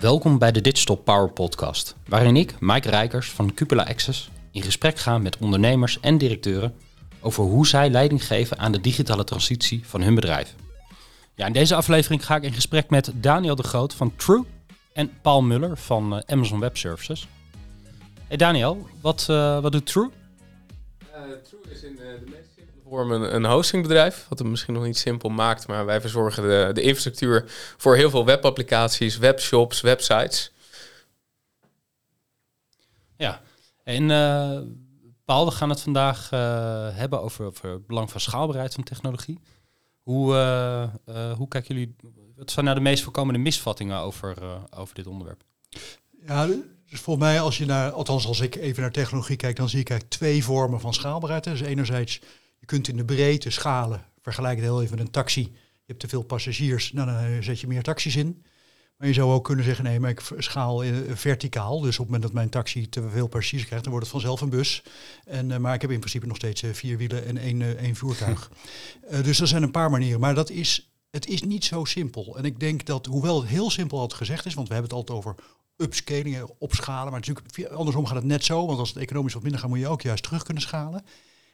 Welkom bij de Digital Power Podcast, waarin ik, Mike Rijkers van Cupola Access, in gesprek ga met ondernemers en directeuren over hoe zij leiding geven aan de digitale transitie van hun bedrijf. Ja, in deze aflevering ga ik in gesprek met Daniel de Groot van True en Paul Muller van eh, Amazon Web Services. Hey Daniel, wat, uh, wat doet True? Uh, True is in de meest simpele vorm een, een hostingbedrijf, wat het misschien nog niet simpel maakt, maar wij verzorgen de, de infrastructuur voor heel veel webapplicaties, webshops, websites. Ja, en Paul, we gaan het vandaag hebben over, over het belang van schaalbaarheid van technologie. Hoe, uh, hoe kijken jullie, wat zijn nou de meest voorkomende misvattingen over, uh, over dit onderwerp? Ja, dus volgens mij als je naar, althans als ik even naar technologie kijk, dan zie ik eigenlijk twee vormen van schaalbaarheid. Dus enerzijds, je kunt in de breedte schalen, vergelijk het heel even met een taxi. Je hebt te veel passagiers, nou, dan zet je meer taxis in. Maar je zou ook kunnen zeggen, nee, maar ik schaal verticaal. Dus op het moment dat mijn taxi te veel passagiers krijgt, dan wordt het vanzelf een bus. En, uh, maar ik heb in principe nog steeds vier wielen en één, uh, één voertuig. dus er zijn een paar manieren. Maar dat is, het is niet zo simpel. En ik denk dat, hoewel het heel simpel altijd gezegd is, want we hebben het altijd over upscaling, opschalen. Maar natuurlijk, andersom gaat het net zo. Want als het economisch wat minder gaat, moet je ook juist terug kunnen schalen.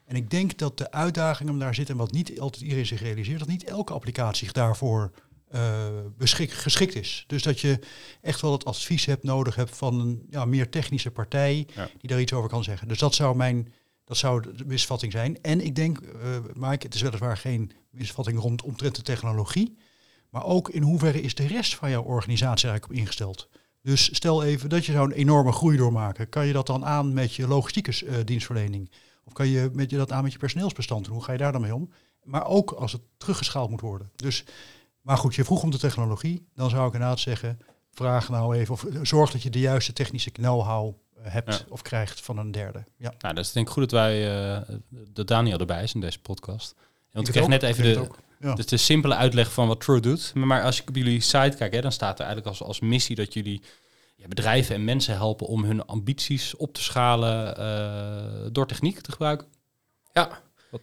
En ik denk dat de uitdaging om daar zit en wat niet altijd iedereen zich realiseert, dat niet elke applicatie daarvoor uh, beschik, geschikt is. Dus dat je echt wel het advies hebt nodig hebt van een ja, meer technische partij die daar iets over kan zeggen. Dus dat zou mijn dat zou de misvatting zijn. En ik denk, uh, Mike, het is weliswaar geen misvatting rond omtrent de technologie, maar ook in hoeverre is de rest van jouw organisatie eigenlijk op ingesteld. Dus stel even dat je zou een enorme groei doormaken. Kan je dat dan aan met je logistieke uh, dienstverlening? Of kan je, met je dat aan met je personeelsbestand doen? Hoe ga je daar dan mee om? Maar ook als het teruggeschaald moet worden. Dus maar goed, je vroeg om de technologie. Dan zou ik inderdaad zeggen, vraag nou even of zorg dat je de juiste technische know-how eh, hebt of krijgt van een derde. Ja. Nou, dat is denk ik goed dat wij uh, de Daniel erbij is in deze podcast. Want ik, kreeg net even de, ja. dus de simpele uitleg van wat True doet. Maar als ik op jullie site kijk, hè, dan staat er eigenlijk als, als missie dat jullie ja, bedrijven en mensen helpen om hun ambities op te schalen uh, door techniek te gebruiken. Ja. Wat,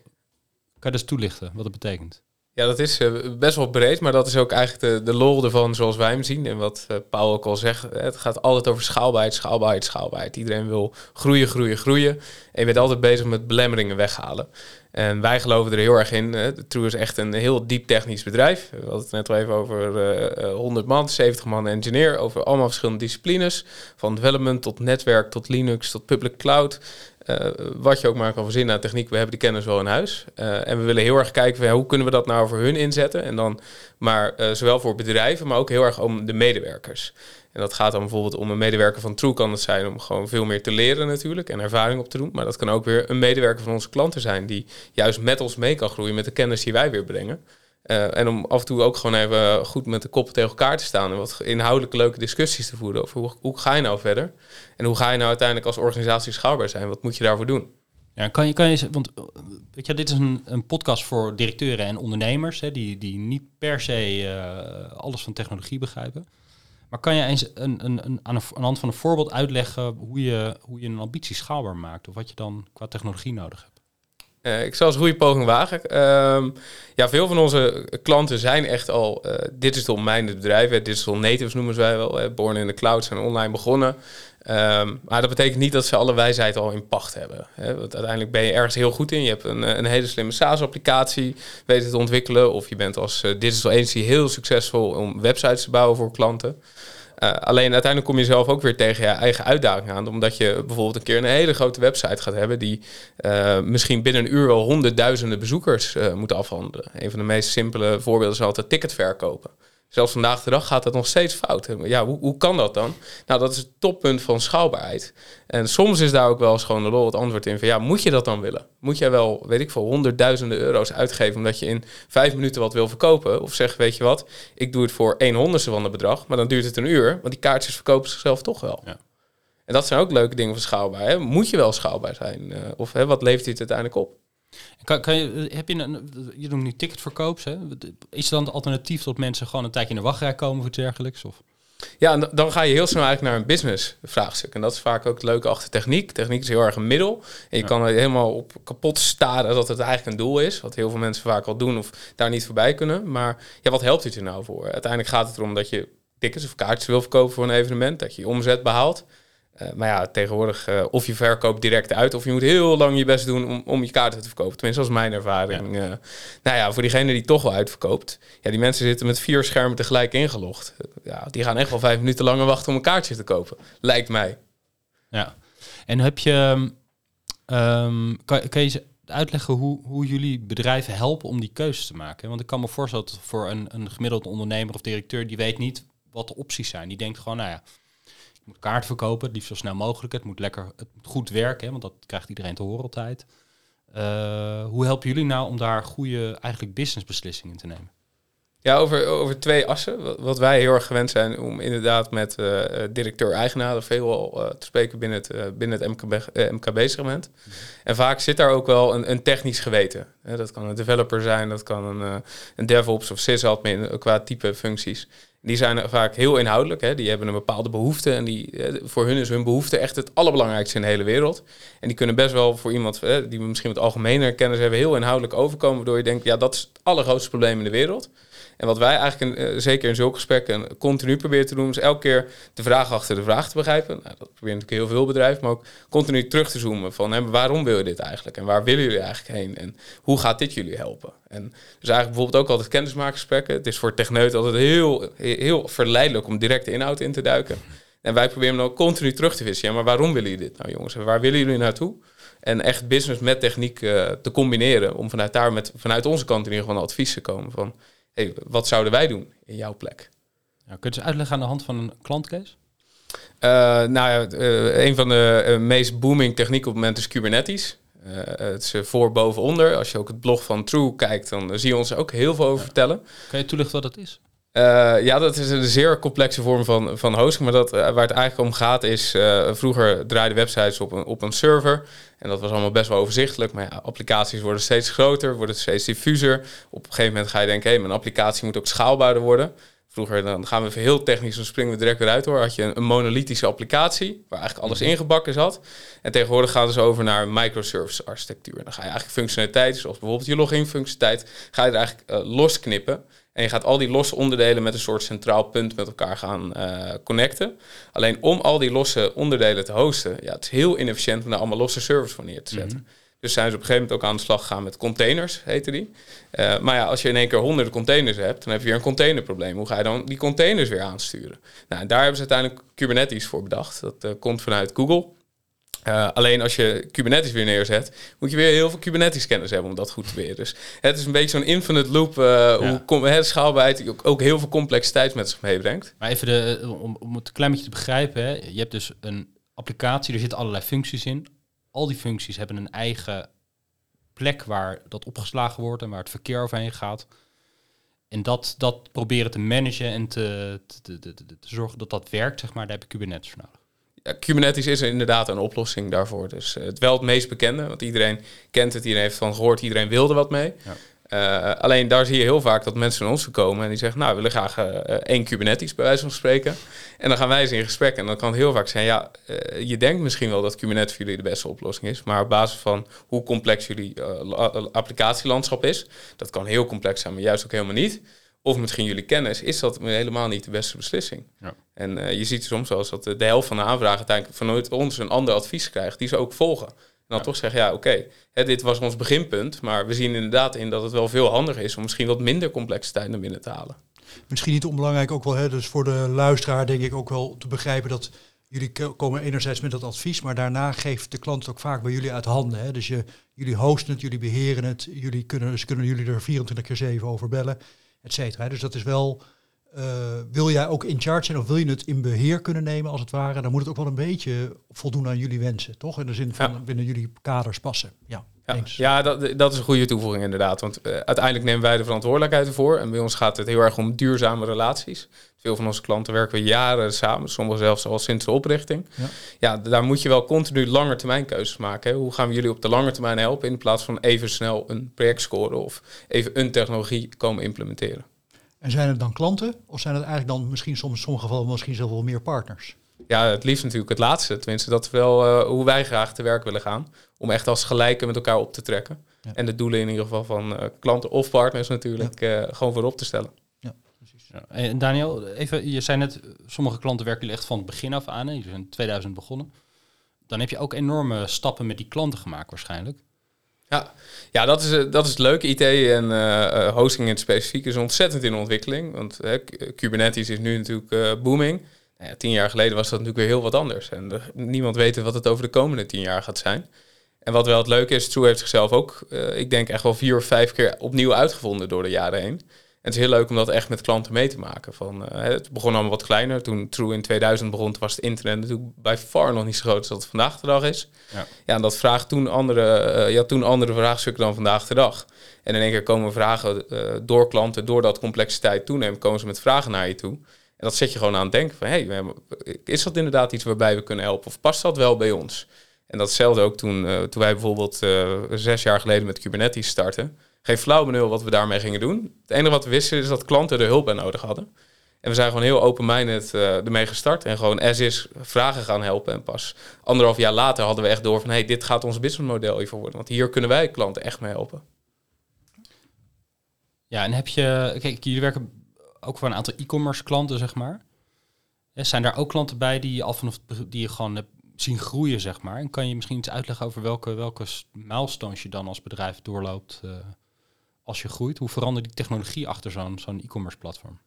kan je dus toelichten wat dat betekent? Ja, dat is eh, best wel breed, maar dat is ook eigenlijk de, de lol ervan zoals wij hem zien. En wat uh, Paul ook al zegt, het gaat altijd over schaalbaarheid, schaalbaarheid, schaalbaarheid. Iedereen wil groeien, groeien, groeien. En je bent altijd bezig met belemmeringen weghalen. En wij geloven er heel erg in. Uh, True is echt een heel diep technisch bedrijf. We hadden het net al even over 100 man, 70 man engineer, over allemaal verschillende disciplines. Van development tot netwerk, tot Linux, tot public cloud. Uh, wat je ook maar kan verzinnen aan techniek, we hebben die kennis wel in huis. Uh, en we willen heel erg kijken hoe kunnen we dat nou voor hun inzetten. En dan maar uh, zowel voor bedrijven, maar ook heel erg om de medewerkers. En dat gaat dan bijvoorbeeld om een medewerker van True kan het zijn om gewoon veel meer te leren natuurlijk en ervaring op te doen. Maar dat kan ook weer een medewerker van onze klanten zijn die juist met ons mee kan groeien met de kennis die wij weer brengen. Uh, en om af en toe ook gewoon even goed met de koppen tegen elkaar te staan en wat inhoudelijke leuke discussies te voeren over hoe, ga je nou verder en hoe ga je nou uiteindelijk als organisatie schaalbaar zijn? Wat moet je daarvoor doen? Ja, kan je, kan je, want weet je, dit is een, een podcast voor directeuren en ondernemers hè, die, die niet per se uh, alles van technologie begrijpen. Maar kan je eens een, een, een, aan, een, de hand van een voorbeeld uitleggen hoe je, hoe je een ambitie schaalbaar maakt of wat je dan qua technologie nodig hebt? Uh, ik zal eens een goede poging wagen. Uh, ja, veel van onze klanten zijn echt al uh, digital minded bedrijven. Digital natives noemen ze wij wel. Born in the cloud zijn online begonnen. Um, maar dat betekent niet dat ze alle wijsheid al in pacht hebben. Hè? Want uiteindelijk ben je ergens heel goed in. Je hebt een, een hele slimme SaaS-applicatie weten te ontwikkelen. Of je bent als uh, digital agency heel succesvol om websites te bouwen voor klanten. Uh, alleen uiteindelijk kom je zelf ook weer tegen je eigen uitdaging aan. Omdat je bijvoorbeeld een keer een hele grote website gaat hebben die misschien binnen een uur wel honderdduizenden bezoekers moet afhandelen. Een van de meest simpele voorbeelden is altijd ticket verkopen. Zelfs vandaag de dag gaat dat nog steeds fout. Ja, hoe, hoe kan dat dan? Nou, dat is het toppunt van schaalbaarheid. En soms is daar ook wel eens gewoon de lol het antwoord in van... ja, moet je dat dan willen? Moet jij wel, weet ik veel, honderdduizenden euro's uitgeven... omdat je in vijf minuten wat wil verkopen? Of zeg, weet je wat, ik doe het voor één honderdste van het bedrag... maar dan duurt het een uur, want die kaartjes verkopen zichzelf toch wel. Ja. En dat zijn ook leuke dingen van schaalbaar. Hè? Moet je wel schaalbaar zijn? Uh, of hè, wat levert dit uiteindelijk op? Kan, kan je, heb je, een, je noemt nu ticketverkoops. Hè? Is dan het alternatief dat mensen gewoon een tijdje in de wachtrij komen of iets dergelijks? Of? Ja, en dan ga je heel snel eigenlijk naar een business vraagstuk. En dat is vaak ook het leuke achter techniek. Techniek is heel erg een middel. En je kan er helemaal op kapot staren dat het eigenlijk een doel is. Wat heel veel mensen vaak al doen of daar niet voorbij kunnen. Maar ja, wat helpt het je nou voor? Uiteindelijk gaat het erom dat je tickets of kaartjes wil verkopen voor een evenement. Dat je je omzet behaalt. Uh, maar ja, tegenwoordig uh, of je verkoopt direct uit... of je moet heel lang je best doen om, om je kaarten te verkopen. Tenminste, dat is mijn ervaring. Ja. Uh, nou ja, voor diegene die toch wel uitverkoopt... ja, die mensen zitten met vier schermen tegelijk ingelogd. ja, die gaan echt wel vijf minuten langer wachten om een kaartje te kopen. Lijkt mij. Ja. En heb je... Um, kan, kan je uitleggen hoe, hoe jullie bedrijven helpen om die keuze te maken? Want ik kan me voorstellen dat voor een, een gemiddelde ondernemer of directeur... die weet niet wat de opties zijn. Die denkt gewoon, nou ja moet kaart verkopen, liefst zo snel mogelijk. Het moet lekker het moet goed werken, hè, want dat krijgt iedereen te horen altijd. Uh, hoe helpen jullie nou om daar goede eigenlijk businessbeslissingen te nemen? Ja, over, over twee assen. Wat wij heel erg gewend zijn om inderdaad met uh, directeur-eigenaren veel uh, te spreken binnen het, binnen het MKB, MKB-segment. Mhm. En vaak zit daar ook wel een, een technisch geweten. dat kan een developer zijn, dat kan een, een DevOps of sysadmin qua type functies. Die zijn vaak heel inhoudelijk. Hè. Die hebben een bepaalde behoefte. En die, eh, voor hun is hun behoefte echt het allerbelangrijkste in de hele wereld. En die kunnen best wel voor iemand eh, die misschien wat algemener kennis hebben, heel inhoudelijk overkomen. Waardoor je denkt, ja, dat is het allergrootste probleem in de wereld. En wat wij eigenlijk, uh, zeker in zulke gesprekken, continu proberen te doen, is elke keer de vraag achter de vraag te begrijpen. Nou, dat proberen natuurlijk heel veel bedrijven, maar ook continu terug te zoomen van hè, waarom wil je dit eigenlijk? En waar willen jullie eigenlijk heen? En hoe gaat dit jullie helpen? En dus eigenlijk bijvoorbeeld ook altijd kennismakersgesprekken. Het is voor techneuten altijd heel, heel verleidelijk om direct de inhoud in te duiken. En wij proberen dan ook continu terug te vissen. Ja, maar waarom willen jullie dit nou jongens? En waar willen jullie naartoe? En echt business met techniek uh, te combineren. Om vanuit daar met, vanuit onze kant in ieder geval advies te komen van hey, wat zouden wij doen in jouw plek? Ja, kun je eens uitleggen aan de hand van een klantcase? Uh, nou ja, uh, een van de uh, meest booming technieken op het moment is Kubernetes. het is voor, boven, onder. Als je ook het blog van True kijkt, dan zie je ons ook heel veel over vertellen. Kan je toelichten wat dat is? Ja, dat is een zeer complexe vorm van, van hosting. Maar dat, waar het eigenlijk om gaat is... vroeger draaiden websites op een, op een server... En dat was allemaal best wel overzichtelijk. Maar ja, applicaties worden steeds groter, worden steeds diffuser. Op een gegeven moment ga je denken, hé, hey, mijn applicatie moet ook schaalbaarder worden. Vroeger, dan gaan we even heel technisch, dan springen we direct weer uit hoor. Had je een, een monolithische applicatie, waar eigenlijk alles mhm. ingebakken zat. En tegenwoordig gaan we dus over naar microservice architectuur. En dan ga je eigenlijk functionaliteit, zoals bijvoorbeeld je login functionaliteit, ga je er eigenlijk uh, losknippen. En je gaat al die losse onderdelen met een soort centraal punt met elkaar gaan uh, connecten. Alleen om al die losse onderdelen te hosten, ja, het is heel inefficiënt om daar allemaal losse servers van neer te zetten. Mhm. Dus zijn ze op een gegeven moment ook aan de slag gegaan met containers, heette die. Uh, maar ja, als je in één keer honderden containers hebt, dan heb je weer een containerprobleem. Hoe ga je dan die containers weer aansturen? Nou, en daar hebben ze uiteindelijk Kubernetes voor bedacht. Dat uh, komt vanuit Google. Uh, alleen als je Kubernetes weer neerzet, moet je weer heel veel Kubernetes kennis hebben om dat goed te weer. Dus het is een beetje zo'n infinite loop, uh, ja. hoe het schaalbaarheid ook, ook, heel veel complexiteit met zich meebrengt. Maar even de, om, om het een klein beetje te begrijpen, hè. je hebt dus een applicatie, er zitten allerlei functies in. Al die functies hebben een eigen plek waar dat opgeslagen wordt en waar het verkeer overheen gaat. En dat, dat proberen te managen en te, te, te, te, zorgen dat dat werkt, zeg maar, daar heb je Kubernetes voor nodig. Kubernetes is inderdaad een oplossing daarvoor. Dus uh, het wel het meest bekende, want iedereen kent het, iedereen heeft van gehoord, iedereen wilde wat mee. Ja. Uh, alleen daar zie je heel vaak dat mensen naar ons komen en die zeggen, nou, we willen graag uh, één Kubernetes bij wijze van spreken. En dan gaan wij eens in gesprek en dan kan het heel vaak zijn, ja, je denkt misschien wel dat Kubernetes voor jullie de beste oplossing is, maar op basis van hoe complex jullie applicatielandschap is, dat kan heel complex zijn, maar juist ook helemaal niet of misschien jullie kennis, is dat helemaal niet de beste beslissing. Ja. En uh, je ziet soms wel eens dat de, helft van de aanvragen uiteindelijk vanuit ons een ander advies krijgt, die ze ook volgen. En dan toch zeggen, ja oké, okay, dit was ons beginpunt, maar we zien inderdaad in dat het wel veel handiger is om misschien wat minder complexiteit naar binnen te halen. Misschien niet onbelangrijk ook wel, hè, dus voor de luisteraar denk ik ook wel te begrijpen dat jullie komen enerzijds met dat advies, maar daarna geeft de klant het ook vaak bij jullie uit handen. Hè? Dus je, jullie hosten het, jullie beheren het, jullie kunnen, ze kunnen jullie er 24 keer 7 over bellen et cetera. Dus dat is wel, uh, wil jij ook in charge zijn of wil je het in beheer kunnen nemen als het ware, dan moet het ook wel een beetje voldoen aan jullie wensen, toch? In de zin van binnen jullie kaders passen. Ja, ja, ja dat, dat is een goede toevoeging inderdaad. Want uh, uiteindelijk nemen wij de verantwoordelijkheid ervoor. En bij ons gaat het heel erg om duurzame relaties. Veel van onze klanten werken we jaren samen, sommigen zelfs al sinds de oprichting. Ja, ja daar moet je wel continu lange termijn keuzes maken. Hè. Hoe gaan we jullie op de lange termijn helpen in plaats van even snel een project scoren of even een technologie komen implementeren. En zijn het dan klanten of zijn het eigenlijk dan misschien soms in sommige gevallen misschien zelfs wel meer partners? Ja, het liefst natuurlijk het laatste. Tenminste, dat is wel eh, hoe wij graag te werk willen gaan. Om echt als gelijken met elkaar op te trekken. Ja. En de doelen in ieder geval van eh, klanten of partners natuurlijk eh, gewoon voorop te stellen. Ja. En Daniel, even, je zei net, sommige klanten werken jullie echt van het begin af aan. Hè? Je zijn in 2000 begonnen. Dan heb je ook enorme stappen met die klanten gemaakt waarschijnlijk. Ja, ja dat, is, dat is het leuke. IT en hosting in het specifiek is ontzettend in ontwikkeling. Want Kubernetes is nu natuurlijk eh, booming. Ja, tien jaar geleden was dat natuurlijk weer heel wat anders. En er- niemand weet wat het over de komende tien jaar gaat zijn. En wat wel het leuke is, True heeft zichzelf ook, eh, ik denk echt wel vier of vijf keer opnieuw uitgevonden door de jaren heen. En het is heel leuk om dat echt met klanten mee te maken. Van, eh, het begon allemaal wat kleiner. Toen True in 2000 begon, was het internet natuurlijk bij far nog niet zo groot als dat het vandaag de dag is. Ja. Ja, en dat vraagt toen andere, je had toen andere vraagstukken dan vandaag de dag. En in één keer komen vragen door klanten, doordat complexiteit toeneemt, komen ze met vragen naar je toe. En dat zet je gewoon aan het denken van, hey, we hebben- is dat inderdaad iets waarbij we kunnen helpen? Of past dat wel bij ons? En datzelfde ook toen, eh, toen wij bijvoorbeeld eh, zes jaar geleden met Kubernetes startten. Geen flauw benul wat we daarmee gingen doen. Het enige wat we wisten is dat klanten er hulp bij nodig hadden. En we zijn gewoon heel open-minded eh, ermee gestart. En gewoon as is vragen gaan helpen. En pas anderhalf jaar later hadden we echt door van... hey, dit gaat ons businessmodel hiervoor worden. Want hier kunnen wij klanten echt mee helpen. Ja, en heb je, kijk, jullie werken ook voor een aantal e-commerce klanten, zeg maar. Ja, zijn daar ook klanten bij die je al vanaf die je gewoon hebt zien groeien, zeg maar? En kan je misschien iets uitleggen over welke, welke milestones je dan als bedrijf doorloopt eh, als je groeit? Hoe verandert die technologie achter zo'n zo'n e-commerce platform?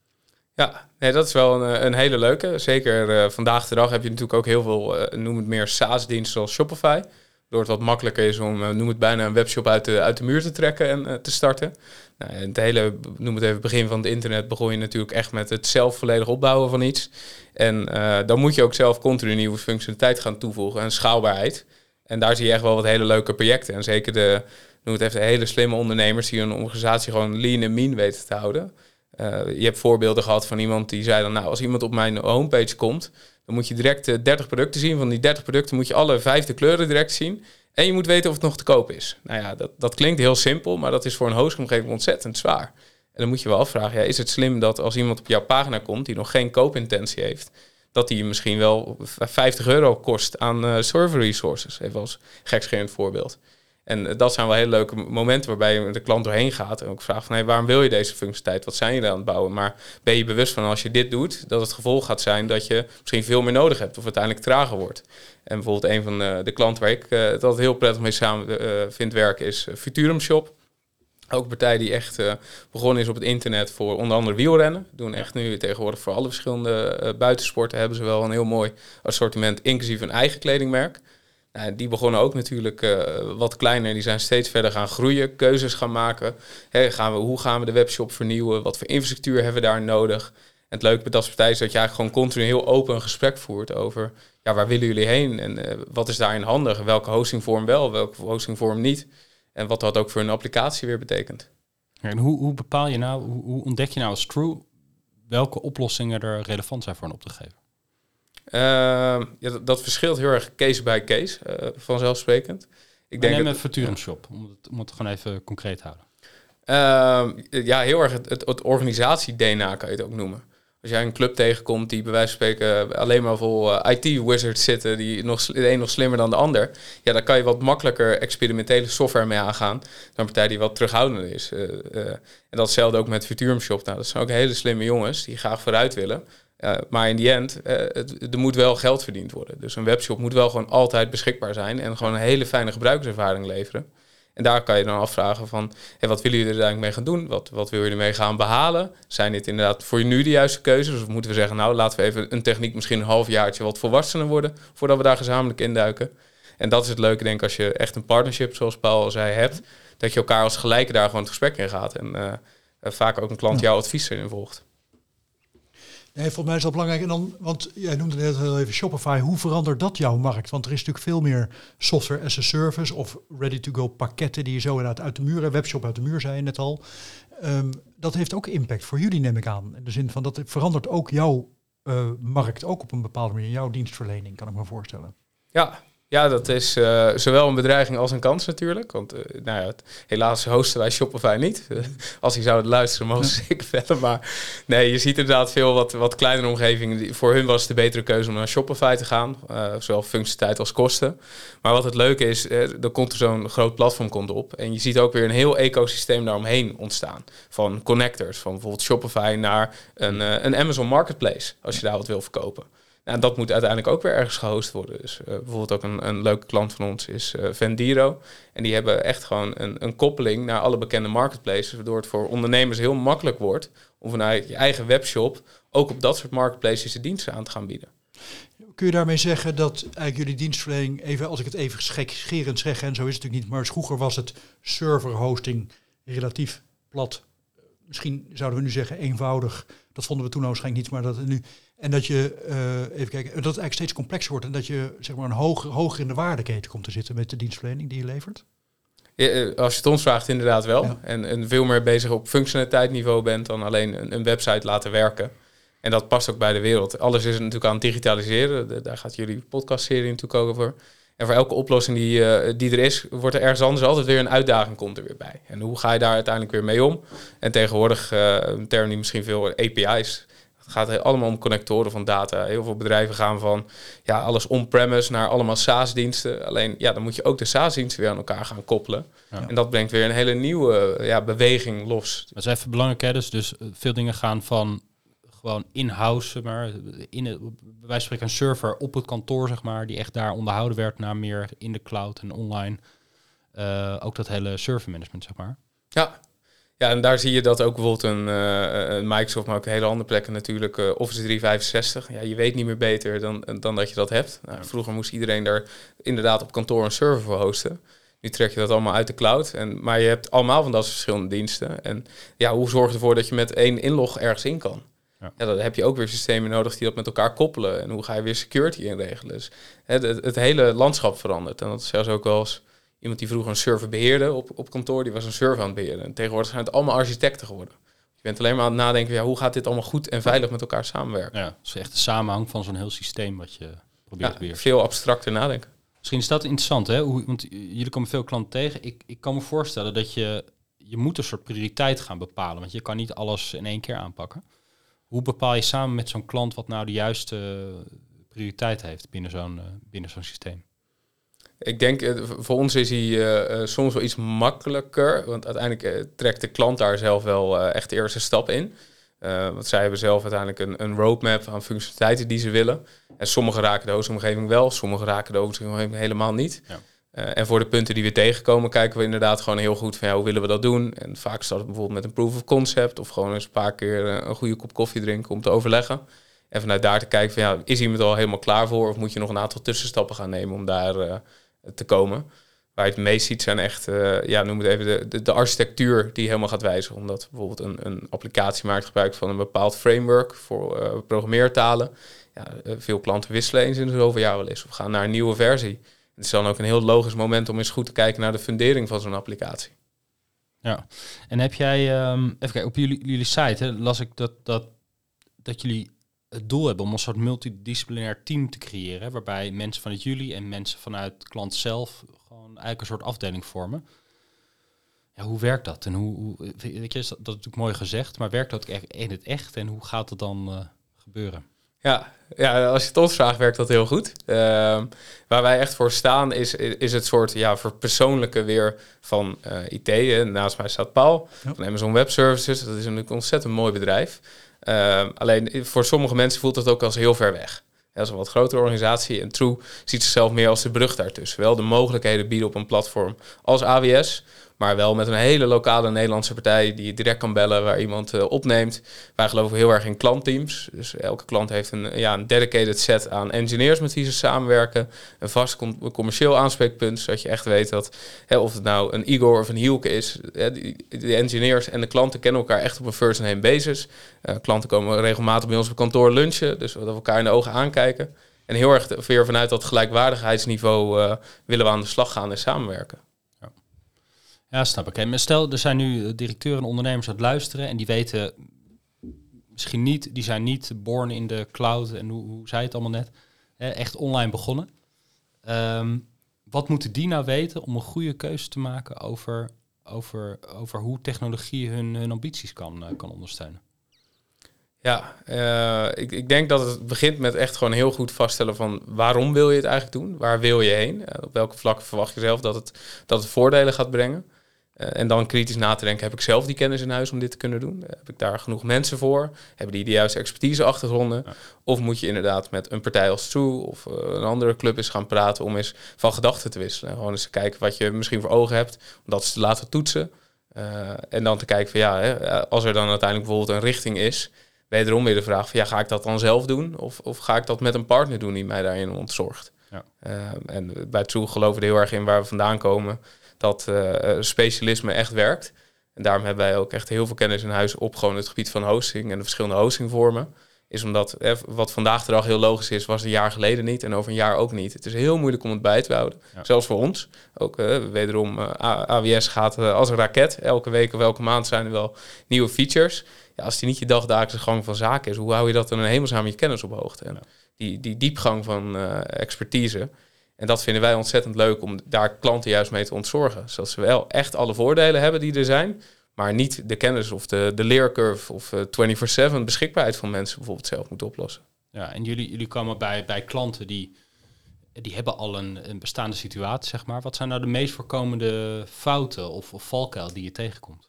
Ja, nee, dat is wel een, eh, een hele leuke. Zeker eh, vandaag de dag heb je natuurlijk ook heel veel, eh, noem het meer SaaS-diensten zoals Shopify. Door het wat makkelijker is om, eh, noem het bijna een webshop uit de, uit de muur te trekken en eh, te starten. Nou, het hele, noem het even, begin van het internet begon je natuurlijk echt met het zelf volledig opbouwen van iets. En eh, dan moet je ook zelf continu nieuwe functionaliteit gaan toevoegen en schaalbaarheid. En daar zie je echt wel wat hele leuke projecten. En zeker de, noem het even, de hele slimme ondernemers die hun organisatie gewoon lean en mean weten te houden. Eh, je hebt voorbeelden gehad van iemand die zei dan, nou, als iemand op mijn homepage komt, dan moet je direct eh, 30 producten zien. Van die 30 producten moet je alle vijfde kleuren direct zien. En je moet weten of het nog te koop is. Nou ja, dat, dat klinkt heel simpel, maar dat is voor een hostomgeving ontzettend zwaar. En dan moet je wel afvragen, ja, is het slim dat als iemand op jouw pagina komt die nog geen koopintentie heeft, dat die misschien wel v- 50 euro kost aan eh, server resources. Even als gekscherend voorbeeld. En eh, dat zijn wel hele leuke momenten waarbij je de klant doorheen gaat. En ook vraagt van, hey, waarom wil je deze functionaliteit? Wat zijn jullie aan het bouwen? Maar ben je bewust van als je dit doet, dat het gevolg gaat zijn dat je misschien veel meer nodig hebt of uiteindelijk trager wordt. En bijvoorbeeld een van de, de klanten waar ik eh, het altijd heel prettig mee samen eh, vind werken is eh, Futurum Shop. Ook een partij die echt eh, begonnen is op het internet voor onder andere wielrennen. Doen echt nu tegenwoordig voor alle verschillende eh, buitensporten hebben ze wel een heel mooi assortiment, inclusief een eigen kledingmerk. Die begonnen ook natuurlijk eh, wat kleiner. Die zijn steeds verder gaan groeien, keuzes gaan maken. Gaan we, hoe gaan we de webshop vernieuwen? Wat voor infrastructuur hebben we daar nodig? En het leuke bij dat soort is dat je eigenlijk gewoon continu heel open een gesprek voert over ja, waar willen jullie heen en eh, wat is daarin handig? Welke hostingvorm wel, welke hostingvorm niet? En wat dat ook voor een applicatie weer betekent. En hoe, hoe bepaal je nou, hoe, ontdek je nou als True welke oplossingen er relevant zijn voor een op Ehm, ja, dat, dat verschilt heel erg case by case, eh, vanzelfsprekend. Ik denk denk neem dat, een Futurum Shop, om het, om het gewoon even concreet te houden. Ehm, ja, heel erg het, het, het organisatie-DNA kan je het ook noemen. Als jij een club tegenkomt die bij wijze van spreken alleen maar vol eh, IT-wizards zitten, die nog, de een nog slimmer dan de ander, ja, dan kan je wat makkelijker experimentele software mee aangaan dan een partij die wat terughoudender is. Eh, en datzelfde ook met Futurum Shop. Nou, dat zijn ook hele slimme jongens die graag vooruit willen. Eh, maar in die end, eh, het, er moet wel geld verdiend worden. Dus een webshop moet wel gewoon altijd beschikbaar zijn en gewoon een hele fijne gebruikerservaring leveren. En daar kan je dan afvragen van, hey, wat willen jullie er eigenlijk mee gaan doen? Wat, wat wil je ermee gaan behalen? Zijn dit inderdaad voor je nu de juiste keuzes? Of moeten we zeggen, nou laten we even een techniek misschien een halfjaartje wat volwassener worden, voordat we daar gezamenlijk induiken? En dat is het leuke, denk ik, als je echt een partnership, zoals Paul al zei, hebt, dat je elkaar als gelijke daar gewoon het gesprek in gaat. En eh, vaak ook een klant jouw advies erin volgt. Nee, volgens mij is dat belangrijk. En dan, want jij noemde net heel even Shopify. Hoe verandert dat jouw markt? Want er is natuurlijk veel meer software as a service of ready-to-go pakketten die je zo inderdaad uit de muur, webshop uit de muur zei je net al. Ehm, dat heeft ook impact voor jullie, neem ik aan. In de zin van dat verandert ook jouw eh, markt, ook op een bepaalde manier, jouw dienstverlening, kan ik me voorstellen. Ja, Ja, dat is uh, zowel een bedreiging als een kans natuurlijk. Want uh, nou ja, helaas hosten wij Shopify niet. Uh, als hij zou het luisteren, mogen ze zeker verder. Maar nee, je ziet inderdaad veel wat, wat kleinere omgevingen. Voor hun was het de betere keuze om naar Shopify te gaan. zowel functionaliteit als kosten. Maar wat het leuke is, er komt er zo'n groot platform komt op. En je ziet ook weer een heel ecosysteem daaromheen ontstaan. Van connectors, van bijvoorbeeld Shopify naar een, een Amazon Marketplace. Als je daar wat wil verkopen. En dat moet uiteindelijk ook weer ergens gehost worden. Dus uh, bijvoorbeeld ook een, een leuke klant van ons is uh, Vendiro. En die hebben echt gewoon een, een koppeling naar alle bekende marketplaces, waardoor het voor ondernemers heel makkelijk wordt om vanuit je eigen webshop ook op dat soort marketplaces de diensten aan te gaan bieden. Kun je daarmee zeggen dat eigenlijk jullie dienstverlening, even als ik het even gekscherend zeg, en zo is het natuurlijk niet, maar vroeger was het server hosting relatief plat. Misschien zouden we nu zeggen eenvoudig. Dat vonden we toen waarschijnlijk niet, maar dat nu en dat je, uh, even kijken, dat het eigenlijk steeds complexer wordt en dat je zeg maar een hoger, hoger in de waardeketen komt te zitten met de dienstverlening die je levert? Ja, eh, als je het ons vraagt, inderdaad wel. En, en, veel meer bezig op functionaliteitsniveau bent dan alleen een, een, website laten werken. En dat past ook bij de wereld. Alles is natuurlijk aan het digitaliseren. daar gaat jullie podcastserie natuurlijk ook over. En voor elke oplossing die, uh, die er is, wordt er ergens anders altijd weer een uitdaging komt er weer bij. En hoe ga je daar uiteindelijk weer mee om? En tegenwoordig, uh, een term die misschien veel API's gaat allemaal om connectoren van data. Heel veel bedrijven gaan van ja, alles on-premise naar allemaal SaaS-diensten. Alleen ja, dan moet je ook de SaaS-diensten weer aan elkaar gaan koppelen. En dat brengt weer een hele nieuwe ja, beweging los. Dat is even belangrijk, hè? Dus, dus eh, veel dingen gaan van gewoon in-house, maar in het, wij spreken een server op het kantoor, zeg maar, die echt daar onderhouden werd naar meer in de cloud en online. Uh, ook dat hele server management, zeg maar. Ja, ja, en daar zie je dat ook bijvoorbeeld een, uh, een Microsoft, maar ook hele andere plekken natuurlijk, uh, Office 365. Ja, je weet niet meer beter dan, dan dat je dat hebt. Nou, vroeger moest iedereen daar inderdaad op kantoor een server voor hosten. Nu trek je dat allemaal uit de cloud. En, maar je hebt allemaal van dat soort verschillende diensten. En ja, hoe zorg je ervoor dat je met één inlog ergens in kan? Ja. ja, dan heb je ook weer systemen nodig die dat met elkaar koppelen. En hoe ga je weer security inregelen? Dus het, het, het hele landschap verandert. En dat is zelfs ook wel eens iemand die vroeger een server beheerde op, op kantoor, die was een server aan het beheren. En tegenwoordig zijn het allemaal architecten geworden. Je bent alleen maar aan het nadenken, ja, hoe gaat dit allemaal goed en veilig met elkaar samenwerken? Ja, het is echt de samenhang van zo'n heel systeem wat je probeert ja, te Veel abstracter nadenken. Misschien is dat interessant, hè? Hoe, want jullie komen veel klanten tegen. Ik, ik kan me voorstellen dat je, je moet een soort prioriteit gaan bepalen, want je kan niet alles in één keer aanpakken. Hoe bepaal je samen met zo'n klant wat nou de juiste prioriteit heeft binnen zo'n uh, binnen zo'n systeem? Ik denk, eh, voor ons is hij uh, soms wel iets makkelijker. Want uiteindelijk trekt de klant daar zelf wel echt de eerste stap in. want zij hebben zelf uiteindelijk een, een roadmap aan functionaliteiten die ze willen. En sommige raken de hoofdomgeving wel, sommige raken de hoofdomgeving helemaal niet. Ja. En voor de punten die we tegenkomen, kijken we inderdaad gewoon heel goed van hoe willen we dat doen. En vaak staat het bijvoorbeeld met een proof of concept of gewoon eens een paar keer een goede kop koffie drinken om te overleggen. En vanuit daar te kijken van ja, is iemand al helemaal klaar voor of moet je nog een aantal tussenstappen gaan nemen om daar te komen. Waar je het meest ziet zijn echt, ja, noem het even, de, de, architectuur die helemaal gaat wijzigen. Omdat bijvoorbeeld een, een applicatie maakt gebruik van een bepaald framework voor programmeertalen. Ja, veel klanten wisselen eens in zoveel jaar wel eens of gaan naar een nieuwe versie. Het is dan ook een heel logisch moment om eens goed te kijken naar de fundering van zo'n applicatie. Ja, en heb jij, um, even kijken, op jullie, jullie site hè, las ik dat, dat, dat jullie het doel hebben om een soort multidisciplinair team te creëren, waarbij mensen vanuit jullie en mensen vanuit klant zelf gewoon eigenlijk een soort afdeling vormen. Ja, hoe werkt dat? En hoe, hoe weet je, dat, dat is natuurlijk mooi gezegd, maar werkt dat in het echt en hoe gaat het dan uh, gebeuren? Ja, ja, als je het ons vraagt, werkt dat heel goed. Uh, waar wij echt voor staan, is, is het soort ja, verpersoonlijke weer van uh, IT. Naast mij staat Paul van Amazon Web Services. Dat is een ontzettend mooi bedrijf. Ehm, alleen voor sommige mensen voelt het ook als heel ver weg. Dat is een wat grotere organisatie en True ziet zichzelf meer als de brug daartussen. Wel de mogelijkheden bieden op een platform als AWS, maar wel met een hele lokale Nederlandse partij die je direct kan bellen, waar iemand uh, opneemt. Wij geloven heel erg in klantteams. Dus elke klant heeft een, ja, een dedicated set aan engineers met wie ze samenwerken. Een vast commercieel aanspreekpunt, zodat je echt weet dat hè, of het nou een Igor of een Hielke is. Hè, de engineers en de klanten kennen elkaar echt op een first-name basis. Uh, klanten komen regelmatig bij ons op kantoor lunchen, dus dat we elkaar in de ogen aankijken. En heel erg weer vanuit dat gelijkwaardigheidsniveau uh, willen we aan de slag gaan en samenwerken. Ja, snap ik. En stel, er zijn nu eh, directeuren en ondernemers aan het luisteren en die weten misschien niet, die zijn niet born in de cloud en hoe, hoe zei het allemaal net, echt online begonnen. Ehm, wat moeten die nou weten om een goede keuze te maken over, over, over hoe technologie hun, hun ambities kan, uh, kan ondersteunen? Ja, uh, ik, ik denk dat het begint met echt gewoon heel goed vaststellen van waarom wil je het eigenlijk doen? Waar wil je heen? Op welke vlakken verwacht je zelf dat het, dat het voordelen gaat brengen? Uh, en dan kritisch na te denken, heb ik zelf die kennis in huis om dit te kunnen doen? Heb ik daar genoeg mensen voor? Hebben die de juiste expertise achtergronden? Ja. Of moet je inderdaad met een partij als True of een andere club eens gaan praten om eens van gedachten te wisselen? Gewoon eens te kijken wat je misschien voor ogen hebt, om dat te laten toetsen. en dan te kijken van ja, hè, als er dan uiteindelijk bijvoorbeeld een richting is wederom weer de vraag van ja, ga ik dat dan zelf doen? Of, of ga ik dat met een partner doen die mij daarin ontzorgt? Ja. Uh, en bij True geloven we er heel erg in waar we vandaan komen, dat uh, specialisme echt werkt. En daarom hebben wij ook echt heel veel kennis in huis op gewoon het gebied van hosting en de verschillende hostingvormen. Is omdat eh, wat vandaag de dag heel logisch is, was een jaar geleden niet en over een jaar ook niet. Het is heel moeilijk om het bij te houden. Ja. Zelfs voor ons. Ook uh, wederom, uh, AWS gaat als een raket. Elke week of elke maand zijn er wel nieuwe features ja, als die niet je dagdagelijkse gang van zaken is, hoe hou je dat dan een hemelsnaam je kennis op hoogte? En die, die diepgang van expertise. En dat vinden wij ontzettend leuk om daar klanten juist mee te ontzorgen. Zodat ze wel echt alle voordelen hebben die er zijn, maar niet de kennis of de, de leercurve of uh, 24-7 beschikbaarheid van mensen bijvoorbeeld zelf moeten oplossen. Ja, en jullie, jullie komen bij, bij klanten die, die hebben al een, een bestaande situatie, zeg maar. Wat zijn nou de meest voorkomende fouten of, of valkuil die je tegenkomt?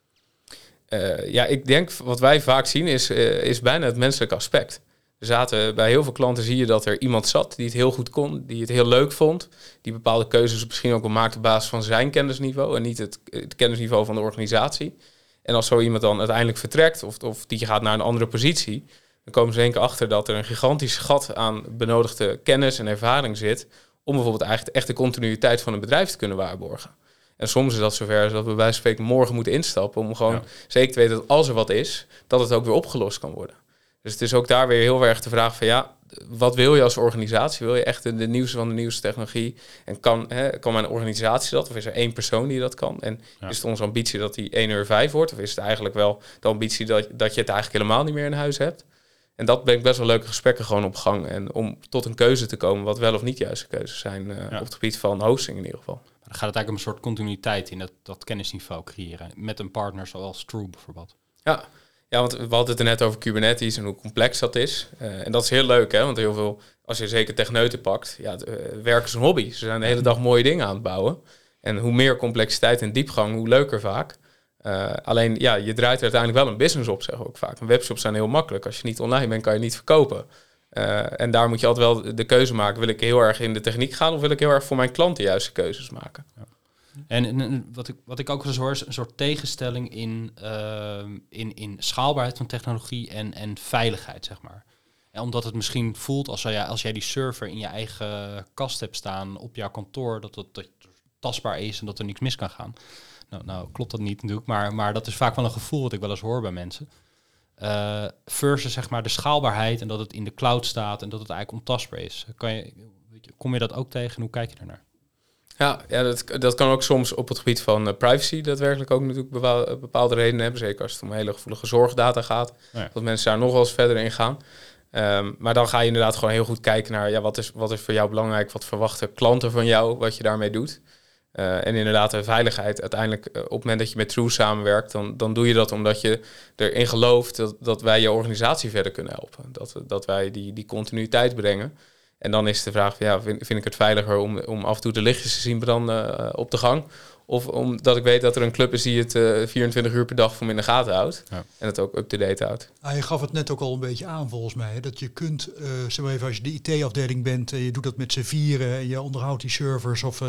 Uh, ja, ik denk wat wij vaak zien is, uh, is bijna het menselijke aspect. Zaten bij heel veel klanten zie je dat er iemand zat die het heel goed kon, die het heel leuk vond, die bepaalde keuzes misschien ook wel maakt op basis van zijn kennisniveau en niet het, het kennisniveau van de organisatie. En als zo iemand dan uiteindelijk vertrekt of, of die gaat naar een andere positie, dan komen ze keer achter dat er een gigantisch gat aan benodigde kennis en ervaring zit om bijvoorbeeld eigenlijk echt de continuïteit van een bedrijf te kunnen waarborgen. En soms is dat zover dat we bij spreken morgen moeten instappen om gewoon zeker te weten dat als er wat is, dat het ook weer opgelost kan worden. Dus het is ook daar weer heel erg de vraag van ja, wat wil je als organisatie? Wil je echt de, de nieuwste van de nieuwste technologie? En kan, hè, kan mijn organisatie dat? Of is er één persoon die dat kan? En is het onze ambitie dat die 1 uur 5 wordt? Of is het eigenlijk wel de ambitie dat, dat je het eigenlijk helemaal niet meer in huis hebt? En dat brengt best wel leuke gesprekken gewoon op gang. En om tot een keuze te komen, wat wel of niet juiste keuzes zijn uh, op het gebied van hosting in ieder geval dan gaat het eigenlijk om een soort continuïteit in dat, dat kennisniveau creëren. Met een partner zoals True bijvoorbeeld. Ja. Ja, want we hadden het er net over Kubernetes en hoe complex dat is. Uh, en dat is heel leuk, hè? want heel veel, als je zeker techneuten pakt, ja, uh, werken is een hobby. Ze zijn de hele dag mooie dingen aan het bouwen. En hoe meer complexiteit en diepgang, hoe leuker vaak. Uh, alleen, ja, je draait er uiteindelijk wel een business op, zeggen we ook vaak. webshops zijn heel makkelijk. Als je niet online bent, kan je niet verkopen. Uh, en daar moet je altijd wel de keuze maken. Wil ik heel erg in de techniek gaan of wil ik heel erg voor mijn klant de juiste keuzes maken? Ja. En, en, wat, ik, wat ik ook eens hoor is een soort tegenstelling in, uh, in, in schaalbaarheid van technologie en, en veiligheid, zeg maar. En omdat het misschien voelt als als jij die server in je eigen kast hebt staan op jouw kantoor, dat dat tastbaar is en dat er niks mis kan gaan. Nou, nou klopt dat niet natuurlijk, maar, maar dat is vaak wel een gevoel wat ik wel eens hoor bij mensen. Uh, versus zeg maar de schaalbaarheid en dat het in de cloud staat en dat het eigenlijk ontastbaar is. Kan je, kom je dat ook tegen? Hoe kijk je daarnaar? Ja, ja dat, dat kan ook soms op het gebied van uh, privacy daadwerkelijk ook natuurlijk bepaalde, bepaalde redenen hebben. Zeker als het om hele gevoelige zorgdata gaat. Ja. Dat mensen daar nog wel eens verder in gaan. Um, maar dan ga je inderdaad gewoon heel goed kijken naar ja, wat, is, wat is voor jou belangrijk, wat verwachten klanten van jou, wat je daarmee doet. Uh, en inderdaad, de veiligheid. Uiteindelijk, uh, op het moment dat je met True samenwerkt, dan, dan doe je dat omdat je erin gelooft dat, dat wij je organisatie verder kunnen helpen. Dat, dat wij die, die continuïteit brengen. En dan is de vraag: ja, vind, vind ik het veiliger om, om af en toe de lichtjes te zien branden uh, op de gang? Of omdat ik weet dat er een club is die het 24 uur per dag voor me in de gaten houdt. Ja. En het ook up-to-date houdt. Ah, je gaf het net ook al een beetje aan volgens mij. Hè, dat je kunt, zeg maar even als je de IT-afdeling bent, je doet dat met z'n vieren en je onderhoudt die servers of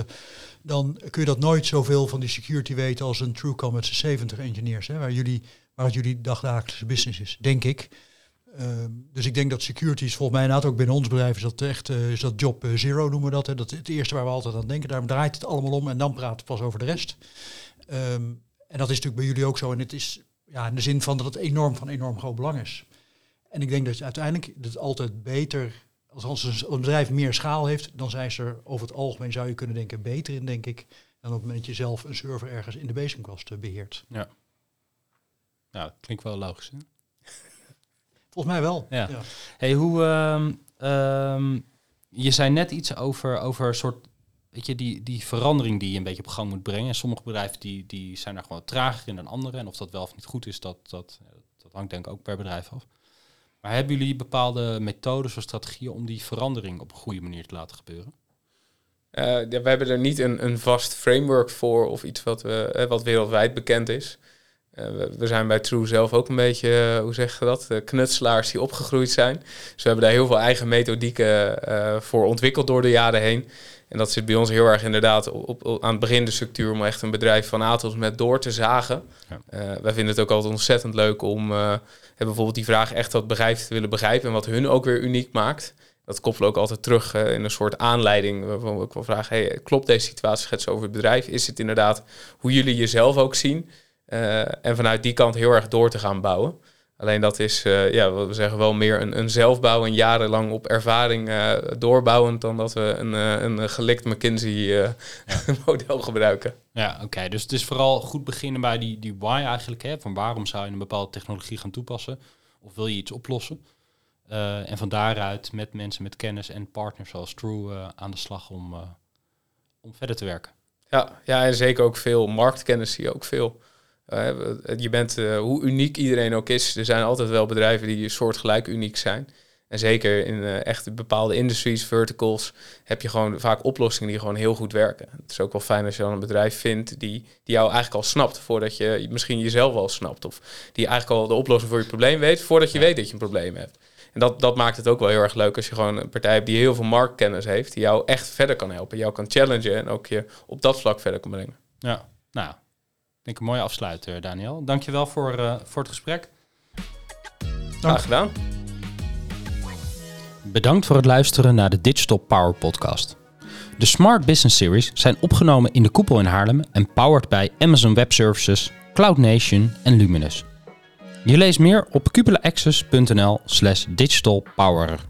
dan kun je dat nooit zoveel van die security weten als een TrueCom met zijn 70 engineers, hè, waar, jullie, waar het jullie dagdagelijkse business is, denk ik. Uh, dus ik denk dat security is volgens mij inderdaad ook binnen ons bedrijf is dat echt uh, is dat job uh, zero noemen we dat. Hè. Dat is het eerste waar we altijd aan denken. Daar draait het allemaal om en dan praten we pas over de rest. Um, en dat is natuurlijk bij jullie ook zo. En het is ja, in de zin van dat het enorm van enorm groot belang is. En ik denk dat uiteindelijk het altijd beter als een bedrijf meer schaal heeft, dan zijn ze er over het algemeen, zou je kunnen denken, beter in, denk ik, dan op het moment dat je zelf een server ergens in de basingkast uh, beheert. Ja. Nou, klinkt wel logisch. Hè? Volgens mij wel. Ja. Hey, hoe, um, um, je zei net iets over, over een soort weet je, die, die verandering die je een beetje op gang moet brengen. En sommige bedrijven die, die zijn daar gewoon trager in dan anderen. En of dat wel of niet goed is, dat, dat, dat hangt denk ik ook per bedrijf af. Maar hebben jullie bepaalde methodes of strategieën om die verandering op een goede manier te laten gebeuren? Uh, ja, we hebben er niet een, een vast framework voor of iets wat, we, wat wereldwijd bekend is. Uh, we, zijn bij True zelf ook een beetje, uh, hoe zeg je dat, knutselaars die opgegroeid zijn. Dus we hebben daar heel veel eigen methodieken voor ontwikkeld door de jaren heen. En dat zit bij ons heel erg inderdaad op, op, aan het begin de structuur om echt een bedrijf van A tot met door te zagen. Ja. wij vinden het ook altijd ontzettend leuk om bijvoorbeeld die vraag echt wat bedrijf te willen begrijpen en wat hun ook weer uniek maakt dat koppelen ook altijd terug uh, in een soort aanleiding. Waarvan we ook wel vragen: hey, klopt deze situatie schets over het bedrijf? Is het inderdaad hoe jullie jezelf ook zien? Uh, en vanuit die kant heel erg door te gaan bouwen. Alleen dat is, uh, ja, wat we zeggen, wel meer een, een zelfbouw en jarenlang op ervaring doorbouwend dan dat we een, een gelikt McKinsey-model gebruiken. Ja, oké. Dus het is vooral goed beginnen bij die, die why eigenlijk. Hè? Van waarom zou je een bepaalde technologie gaan toepassen? Of wil je iets oplossen? Uh, en van daaruit met mensen met kennis en partners zoals True uh, aan de slag om, uh, om verder te werken. Ja, ja, en zeker ook veel marktkennis zie je ook veel. Je bent, hoe uniek iedereen ook is, er zijn altijd wel bedrijven die soortgelijk uniek zijn. En zeker in echt bepaalde industries, verticals, heb je gewoon vaak oplossingen die gewoon heel goed werken. Het is ook wel fijn als je dan een bedrijf vindt die, die jou eigenlijk al snapt, voordat je misschien jezelf al snapt. Of die eigenlijk al de oplossing voor je probleem weet, voordat je weet dat je een probleem hebt. En dat, dat maakt het ook wel heel erg leuk als je gewoon een partij hebt die heel veel marktkennis heeft, die jou echt verder kan helpen, jou kan challengen en ook je op dat vlak verder kan brengen. Ja, nou, denk een mooie afsluiter, Daniel. Dankjewel voor, uh, voor het gesprek. Graag gedaan. Bedankt voor het luisteren naar de Digital Power Podcast. De Smart Business Series zijn opgenomen in de koepel in Haarlem en powered bij Amazon Web Services, Cloud Nation en Luminous. Je leest meer op cupulaaccess.nl slash digitalpower.